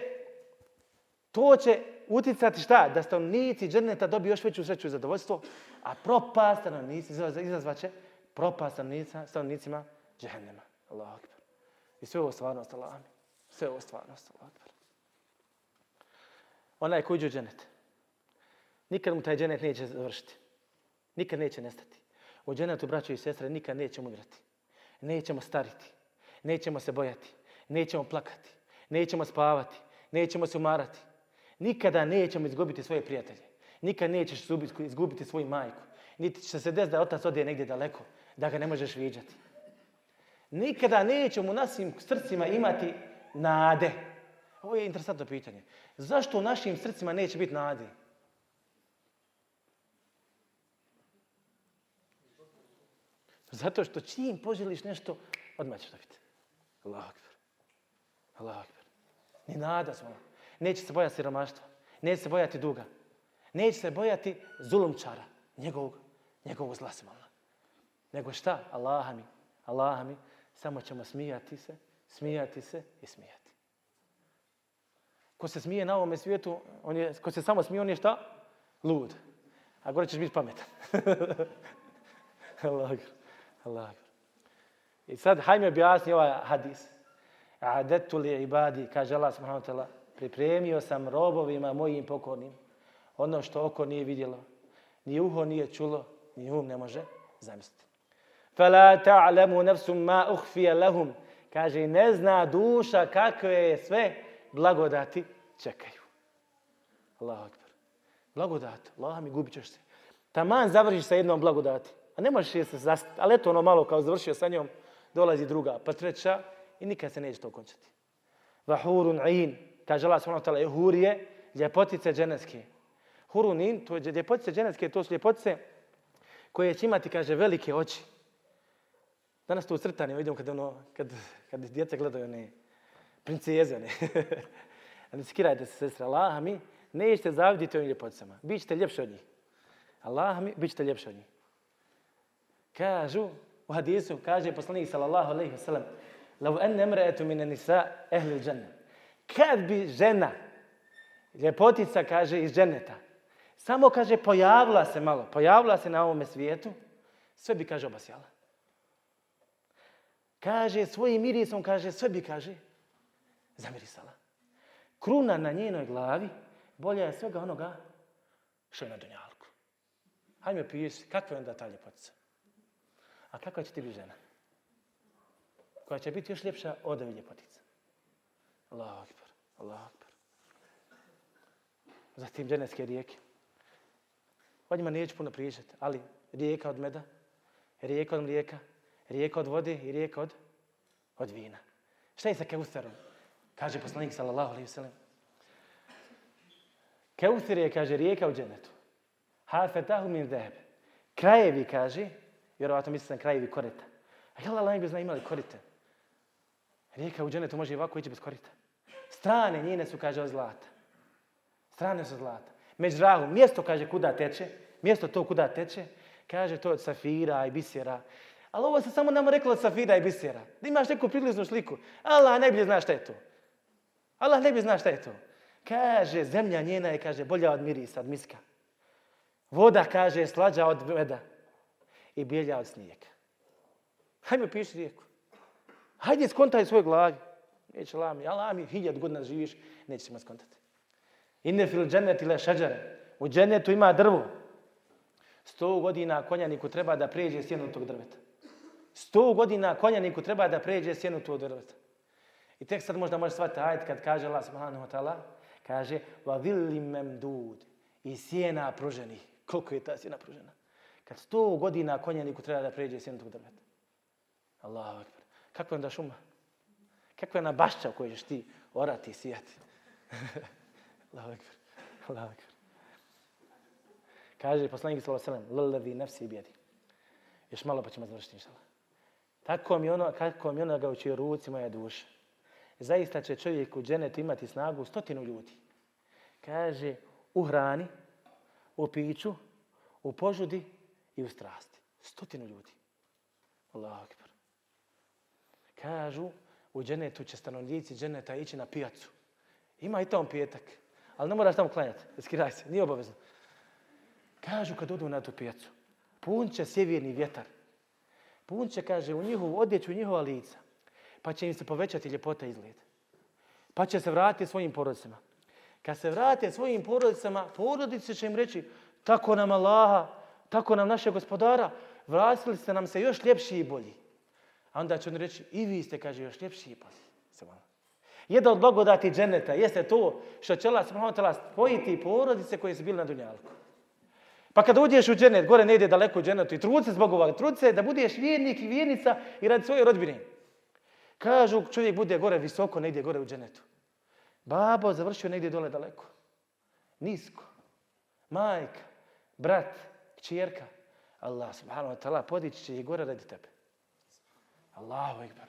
to će uticati šta? Da stanovnici dženeta dobiju još veću sreću i zadovoljstvo, a propast stanovnici izazvaće propast stanovnicima džehennema. Allahu akbar. I sve ovo stvarnost, Allah. Sve ovo stvarnost, Allah. Onaj koji uđe u dženet. Nikad mu taj dženet neće završiti. Nikad neće nestati. U dženetu, braćo i sestre, nikad nećemo umirati. Nećemo stariti. Nećemo se bojati. Nećemo plakati. Nećemo spavati. Nećemo se umarati. Nikada nećemo izgubiti svoje prijatelje. Nikad nećeš izgubiti svoju majku. Niti će se desiti da otac ode negdje daleko, da ga ne možeš viđati. Nikada nećemo u našim srcima imati nade. Ovo je interesantno pitanje. Zašto u našim srcima neće biti nade? Zato što čim poželiš nešto, odmah ćeš dobiti. Allah akbar. Allah akbar. Ni nada smo. Neće se bojati siromaštva. Neće se bojati duga. Neće se bojati zulumčara. Njegovog, njegovog zla se Nego šta? Allaha mi. Allaha mi. Samo ćemo smijati se, smijati se i smijati. Ko se smije na ovome svijetu, on je, ko se samo smije, on je šta? Lud. A gore ćeš biti pametan. Allah. Allah. I sad hajme objasni ovaj hadis. Adetu li ibadi, kaže Allah subhanahu wa ta'ala, pripremio sam robovima mojim pokornim ono što oko nije vidjelo, ni uho nije čulo, ni um ne može zamisliti. فَلَا تَعْلَمُ نَفْسُ مَا أُخْفِيَ لَهُمْ Kaže, ne zna duša kakve sve blagodati čekaju. Allahu akbar. Blagodat, Allah mi gubit ćeš se. Taman završiš sa jednom blagodati. A ne možeš je se zastati. Ali eto ono malo kao završio sa njom, dolazi druga, pa treća i nikad se neće to končati. Vahurun in, kaže Allah subhanahu wa ta'ala, hurije, ljepotice dženevske. Hurun in, to je ljepotice dženevske, to su ljepotice koje će imati, kaže, velike oči. Danas to u crtanju vidim kad, ono, kad, kad djece gledaju one princeze. Ne? ne skirajte se, sestra. Allah mi, nećete zaviditi ovim ljepoticama. Bićete ljepši od njih. Allah mi, bićete ljepši od njih. Kažu, u hadisu, kaže poslanik sallallahu alaihi wa sallam, Lau en emreetu mine nisa ehli džene. Kad bi žena, ljepotica, kaže, iz dženeta, samo, kaže, pojavila se malo, pojavila se na ovome svijetu, sve bi, kaže, obasjala. Kaže, svojim mirisom, kaže, sve bi, kaže, zamirisala. Kruna na njenoj glavi bolja je svega onoga što je na dunjalku. Hajme mi opiješ, kakva je onda ta ljepotica? A kakva će ti biti žena? Koja će biti još ljepša od ove ljepotice. Allahu akbar, Allahu akbar. Zatim dženevske rijeke. O njima neću puno pričati, ali rijeka od meda, rijeka od mlijeka, rijeka od vode i rijeka od, od vina. Šta je sa Keutherom? Kaže poslanik sallallahu alaihi sallam. Keuther je, kaže, rijeka u dženetu. Hafetahu min dhebe. Krajevi, kaže, vjerovatno misli sam krajevi korita. A jel Allah nego zna imali korite? Rijeka u dženetu može i ovako ići bez korita. Strane njene su, kaže, od zlata. Strane su zlata. Međrahu, mjesto, kaže, kuda teče, mjesto to kuda teče, kaže, to od safira i bisera. Ali ovo se samo nam reklo od safira i bisera. Da imaš neku priliznu sliku. Allah najbolje zna šta je to. Allah najbolje zna šta je to. Kaže, zemlja njena je, kaže, bolja od mirisa, od miska. Voda, kaže, slađa od meda. I bijelja od snijega. Hajde mi piši rijeku. Hajde skontaj svoj glavi. Neće lami. Allah lami, hiljad godina živiš, neće se skontati. Inne fil džennet le šađare. U džennetu ima drvo. Sto godina konjaniku treba da pređe sjenu tog drveta. Sto godina konjaniku treba da pređe sjenu tog drveta. I tek sad možda može shvatiti ajet kad kaže Allah subhanahu wa ta'ala, kaže va villi dud i sjena pruženi. Koliko je ta sjena pružena? Kad sto godina konjaniku treba da pređe sjenu tog drveta. Allahu akbar. Kako je onda šuma? Kako je na bašća u kojoj ćeš ti orati i sijati? Allahu akbar. Allahu akbar. Kaže poslanik sallallahu alejhi ve sellem: "Lillazi nafsi bi yadi." Još malo pa ćemo završiti inshallah. Tako mi ono, kako mi onoga u čijoj ruci moja duša. Zaista će čovjek u dženetu imati snagu stotinu ljudi. Kaže, u hrani, u piću, u požudi i u strasti. Stotinu ljudi. Allahu akbar. Kažu, u dženetu će stanovnici dženeta ići na pijacu. Ima i tamo pijetak. Ali ne moraš tamo klanjati. Skiraj se, nije obavezno. Kažu kad odu na tu pijacu. Pun će sjeverni vjetar. Pun će, kaže, u njihovu odjeću, njihova lica. Pa će im se povećati ljepota izgled. Pa će se vratiti svojim porodicama. Kad se vrate svojim porodicama, porodice će im reći tako nam Allaha, tako nam naše gospodara, vratili ste nam se još ljepši i bolji. A onda će on reći, i vi ste, kaže, još ljepši i bolji. Jedna od blagodati dženeta jeste to što će Allah spojiti porodice koje su bili na dunjalku. Pa kad uđeš u dženet, gore ne ide daleko u dženetu i trud se zbog ovoga, trud se da budeš vjernik i vjernica i radi svoje rodbine. Kažu, čovjek bude gore visoko, ne ide gore u dženetu. Babo završio negdje dole daleko. Nisko. Majka, brat, kćerka. Allah subhanahu wa ta'ala podići će i gore radi tebe. Allahu ekber.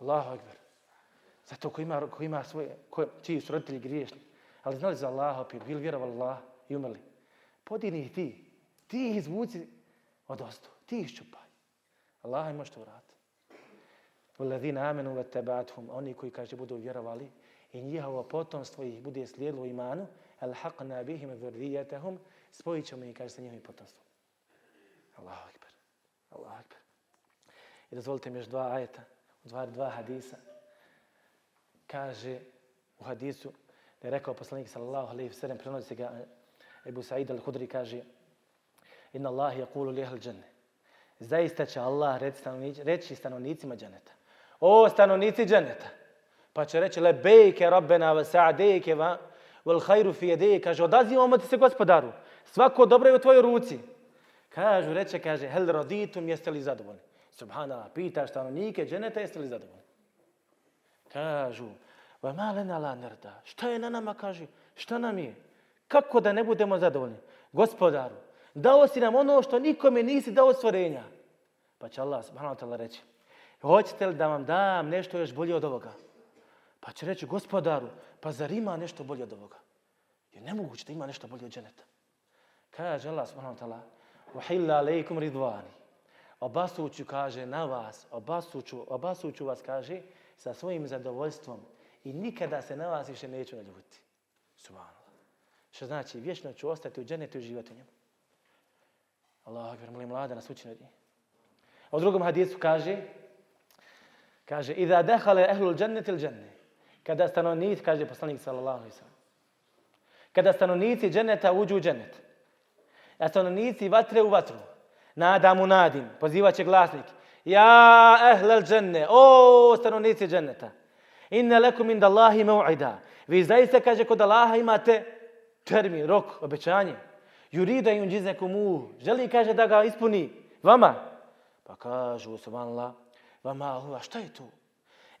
Allahu ekber. Zato ko ima, ko ima svoje, ko, čiji su roditelji griješni. Ali znali za Allaha, opet, bili vjerovali Allah i umrli. Podini ih ti. Ti ih izvuci od ostu. Ti ih ščupaj. Allah im može uraditi. Uledina amenu ve tebathum. Oni koji kaže budu vjerovali i njihovo potomstvo ih bude slijedilo imanu. Al haqna bihim dhurriyyatahum. Spojit ćemo ih, kaže sa njihovim potomstvom. Allahu akbar. Allahu akbar. I dozvolite mi još dva ajeta, dva, dva hadisa. Kaže u hadisu, da je rekao poslanik sallallahu alaihi wa sallam, prenosi ga Ebu Sa'id al-Hudri kaže Inna Allah je kulu lijehal džene. Zaista će Allah reći, stanovnic, reći stanovnicima dženeta. O stanovnici dženeta. Pa će reći lebejke rabbena wa sa'dejke wa vel hajru fi yadayka kaže odazivamo ti se gospodaru svako dobro je u tvojoj ruci kažu reče kaže hel raditum jeste li zadovoljni Subhanallah, pita stanovnike dženeta jeste li zadovoljni kažu wa ma lana la narda šta je na nama kaže šta nam je Kako da ne budemo zadovoljni? Gospodaru, dao si nam ono što nikome nisi dao stvorenja. Pa će Allah subhanahu wa ta'ala reći, hoćete li da vam dam nešto još bolje od ovoga? Pa će reći, gospodaru, pa zar ima nešto bolje od ovoga? Je nemoguće da ima nešto bolje od dženeta. Kaže Allah subhanahu wa ta'ala, uhilla alaikum ridvani. Obasuću kaže na vas, obasuću, obasuću vas kaže sa svojim zadovoljstvom i nikada se na vas više neću naljutiti. Subhanahu. Što znači, vječno ću ostati u dženetu i živati u njemu. Allah, akbar, molim mlada nas učinu na dnje. A u drugom hadisu kaže, kaže, Iza dehale ehlul džennet il dženne. Kada stanovnici, kaže poslanik sallallahu alaihi sallam. Kada stanovnici dženeta uđu u dženet. A stanovnici vatre u vatru. Nadamu nadim, pozivaće glasnik. Ja ehlel dženne, o stanovnici dženeta. Inne lekum inda Allahi mu'ida, Vi zaista, kaže, kod Allaha imate termin, rok, obećanje. Jurida i unđize komu, želi kaže da ga ispuni vama. Pa kažu, subhanallah, vama, huva, šta je tu?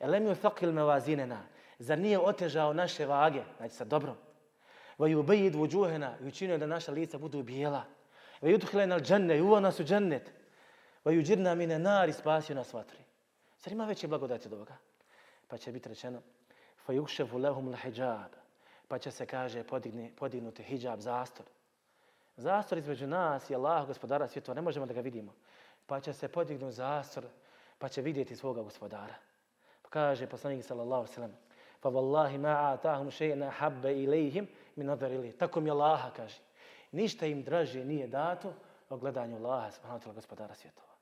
Elem ju thakil me vazinena, zar nije otežao naše vage, znači sa dobro. Va ju bejid i učinio da naša lica budu bijela. Va ju tuhilena al dženne, i uva nas u džennet. Va džirna mine nar i spasio nas vatri. Zar ima veće blagodati od ovoga? Pa će biti rečeno, fa yukšefu lehum lahijab, pa će se, kaže, podigni, podignuti hijab, zastor. Zastor između nas i Allah, gospodara svjetova, ne možemo da ga vidimo. Pa će se podignuti zastor, pa će vidjeti svoga gospodara. Pa kaže poslanik sallallahu sallam, fa vallahi ma atahum še'na habbe ilihim min nadar ilih. Tako mi Allaha kaže. Ništa im draže nije dato o gledanju Allaha, subhanahu wa gospodara svjetova.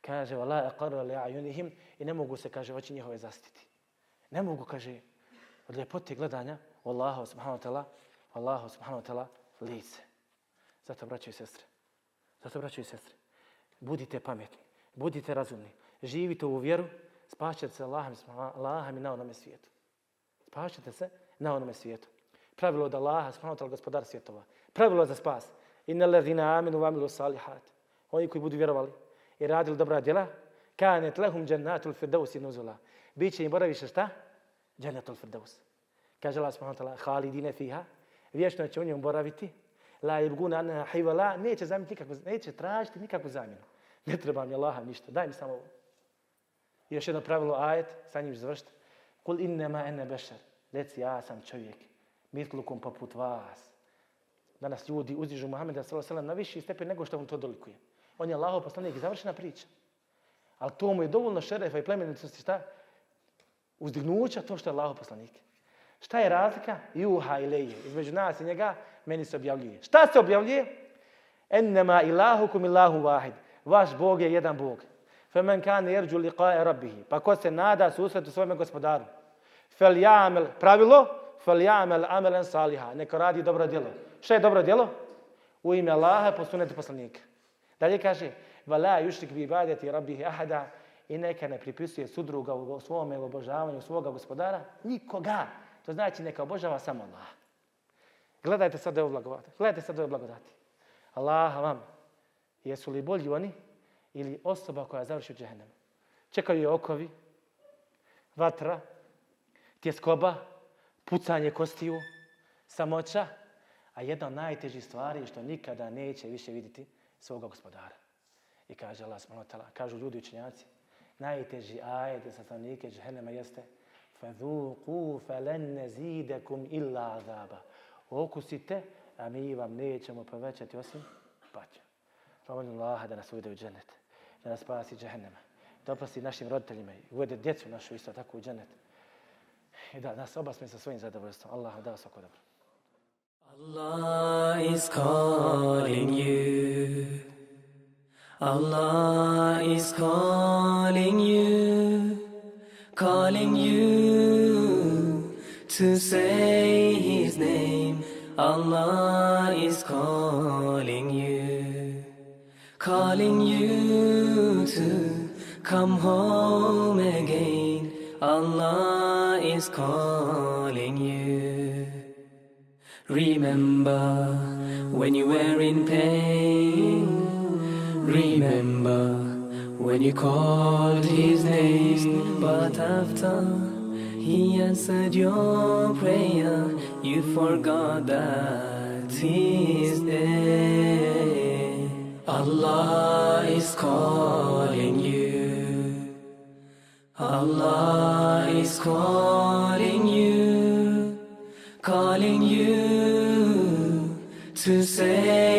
Kaže, vallahi aqarra li a'yunihim i ne mogu se, kaže, oči njihove zastiti. Ne mogu, kaže, od ljepote gledanja Allahu subhanahu wa ta'ala, Allahu subhanahu wa ta'ala lice. Zato, braćo i sestre, zato, braćo i sestre, budite pametni, budite razumni, živite u vjeru, spašćete se Allahom, Allahom i na onome svijetu. Spašćete se na onome svijetu. Pravilo od Allaha, subhanahu wa ta'ala, gospodar svjetova. Pravilo za spas. Inna ladhina aminu wa salihat. Oni koji budu vjerovali i radili dobra djela, kanet lahum džennatul firdausi nuzula. Biće im boraviše šta? Džennatul firdausi. Kaže Allah subhanahu wa ta'ala, halidine fiha, vječno će u njemu boraviti, la ibguna anha hivala, neće zamiti nikakvu, neće tražiti nikakvu zamjenu. Ne treba mi Allaha ništa, daj mi samo ovo. I još jedno pravilo ajet, sa njim završiti. Kul innema ene bešar. Reci, ja sam čovjek, mitlukom poput vas. Danas ljudi uzdižu Muhammeda s.a.v. na viši stepen nego što mu to dolikuje. On je Allahov poslanik i završena priča. Ali to mu je dovoljno šerefa i plemenitosti šta? Uzdignuća to što je Allahov poslanik. Šta je razlika? Juha i leje. Između nas i njega meni se objavljuje. Šta se objavljuje? Ennema ilahukum ilahu vahid. Vaš Bog je jedan Bog. Femen kane jerđu liqae rabbihi. Pa ko se nada susretu svojom gospodaru. Fel jamel pravilo, fel jamel amelen saliha. Neko radi dobro djelo. Šta je dobro djelo? U ime Allaha posunete poslanika. Dalje kaže, vala yushrik bi ibadati rabbihi ahada i neka ne pripisuje sudruga u svome obožavanju svoga gospodara, nikoga. To znači neka obožava samo Allah. Gledajte sad ovo blagodati. Gledajte sad ovo blagodati. Allah vam, jesu li bolji oni ili osoba koja završi u džehennemu? Čekaju je okovi, vatra, tjeskoba, pucanje kostiju, samoća, a jedna od najtežih stvari je što nikada neće više vidjeti svoga gospodara. I kaže Allah s.w.t. kažu ljudi učenjaci, najteži ajed za stanovnike džehennema jeste فَذُوقُوا فَلَنْ نَزِيدَكُمْ إِلَّا عَذَابًا Okusite, a mi vam nećemo povećati osim patnju. Pomolim Allaha da nas uvede u džennet, da nas spasi džehennema, da oprosti našim roditeljima i uvede djecu našu isto tako u džennet. I da nas obasme sa svojim zadovoljstvom. Allah da svako dobro. Allah is calling you. Allah is calling you. Calling you To say his name. Allah is calling you. Calling you to come home again. Allah is calling you. Remember when you were in pain. Remember when you called his name. But after he answered your prayer, you forgot that he there. Allah is calling you. Allah is calling you, calling you to say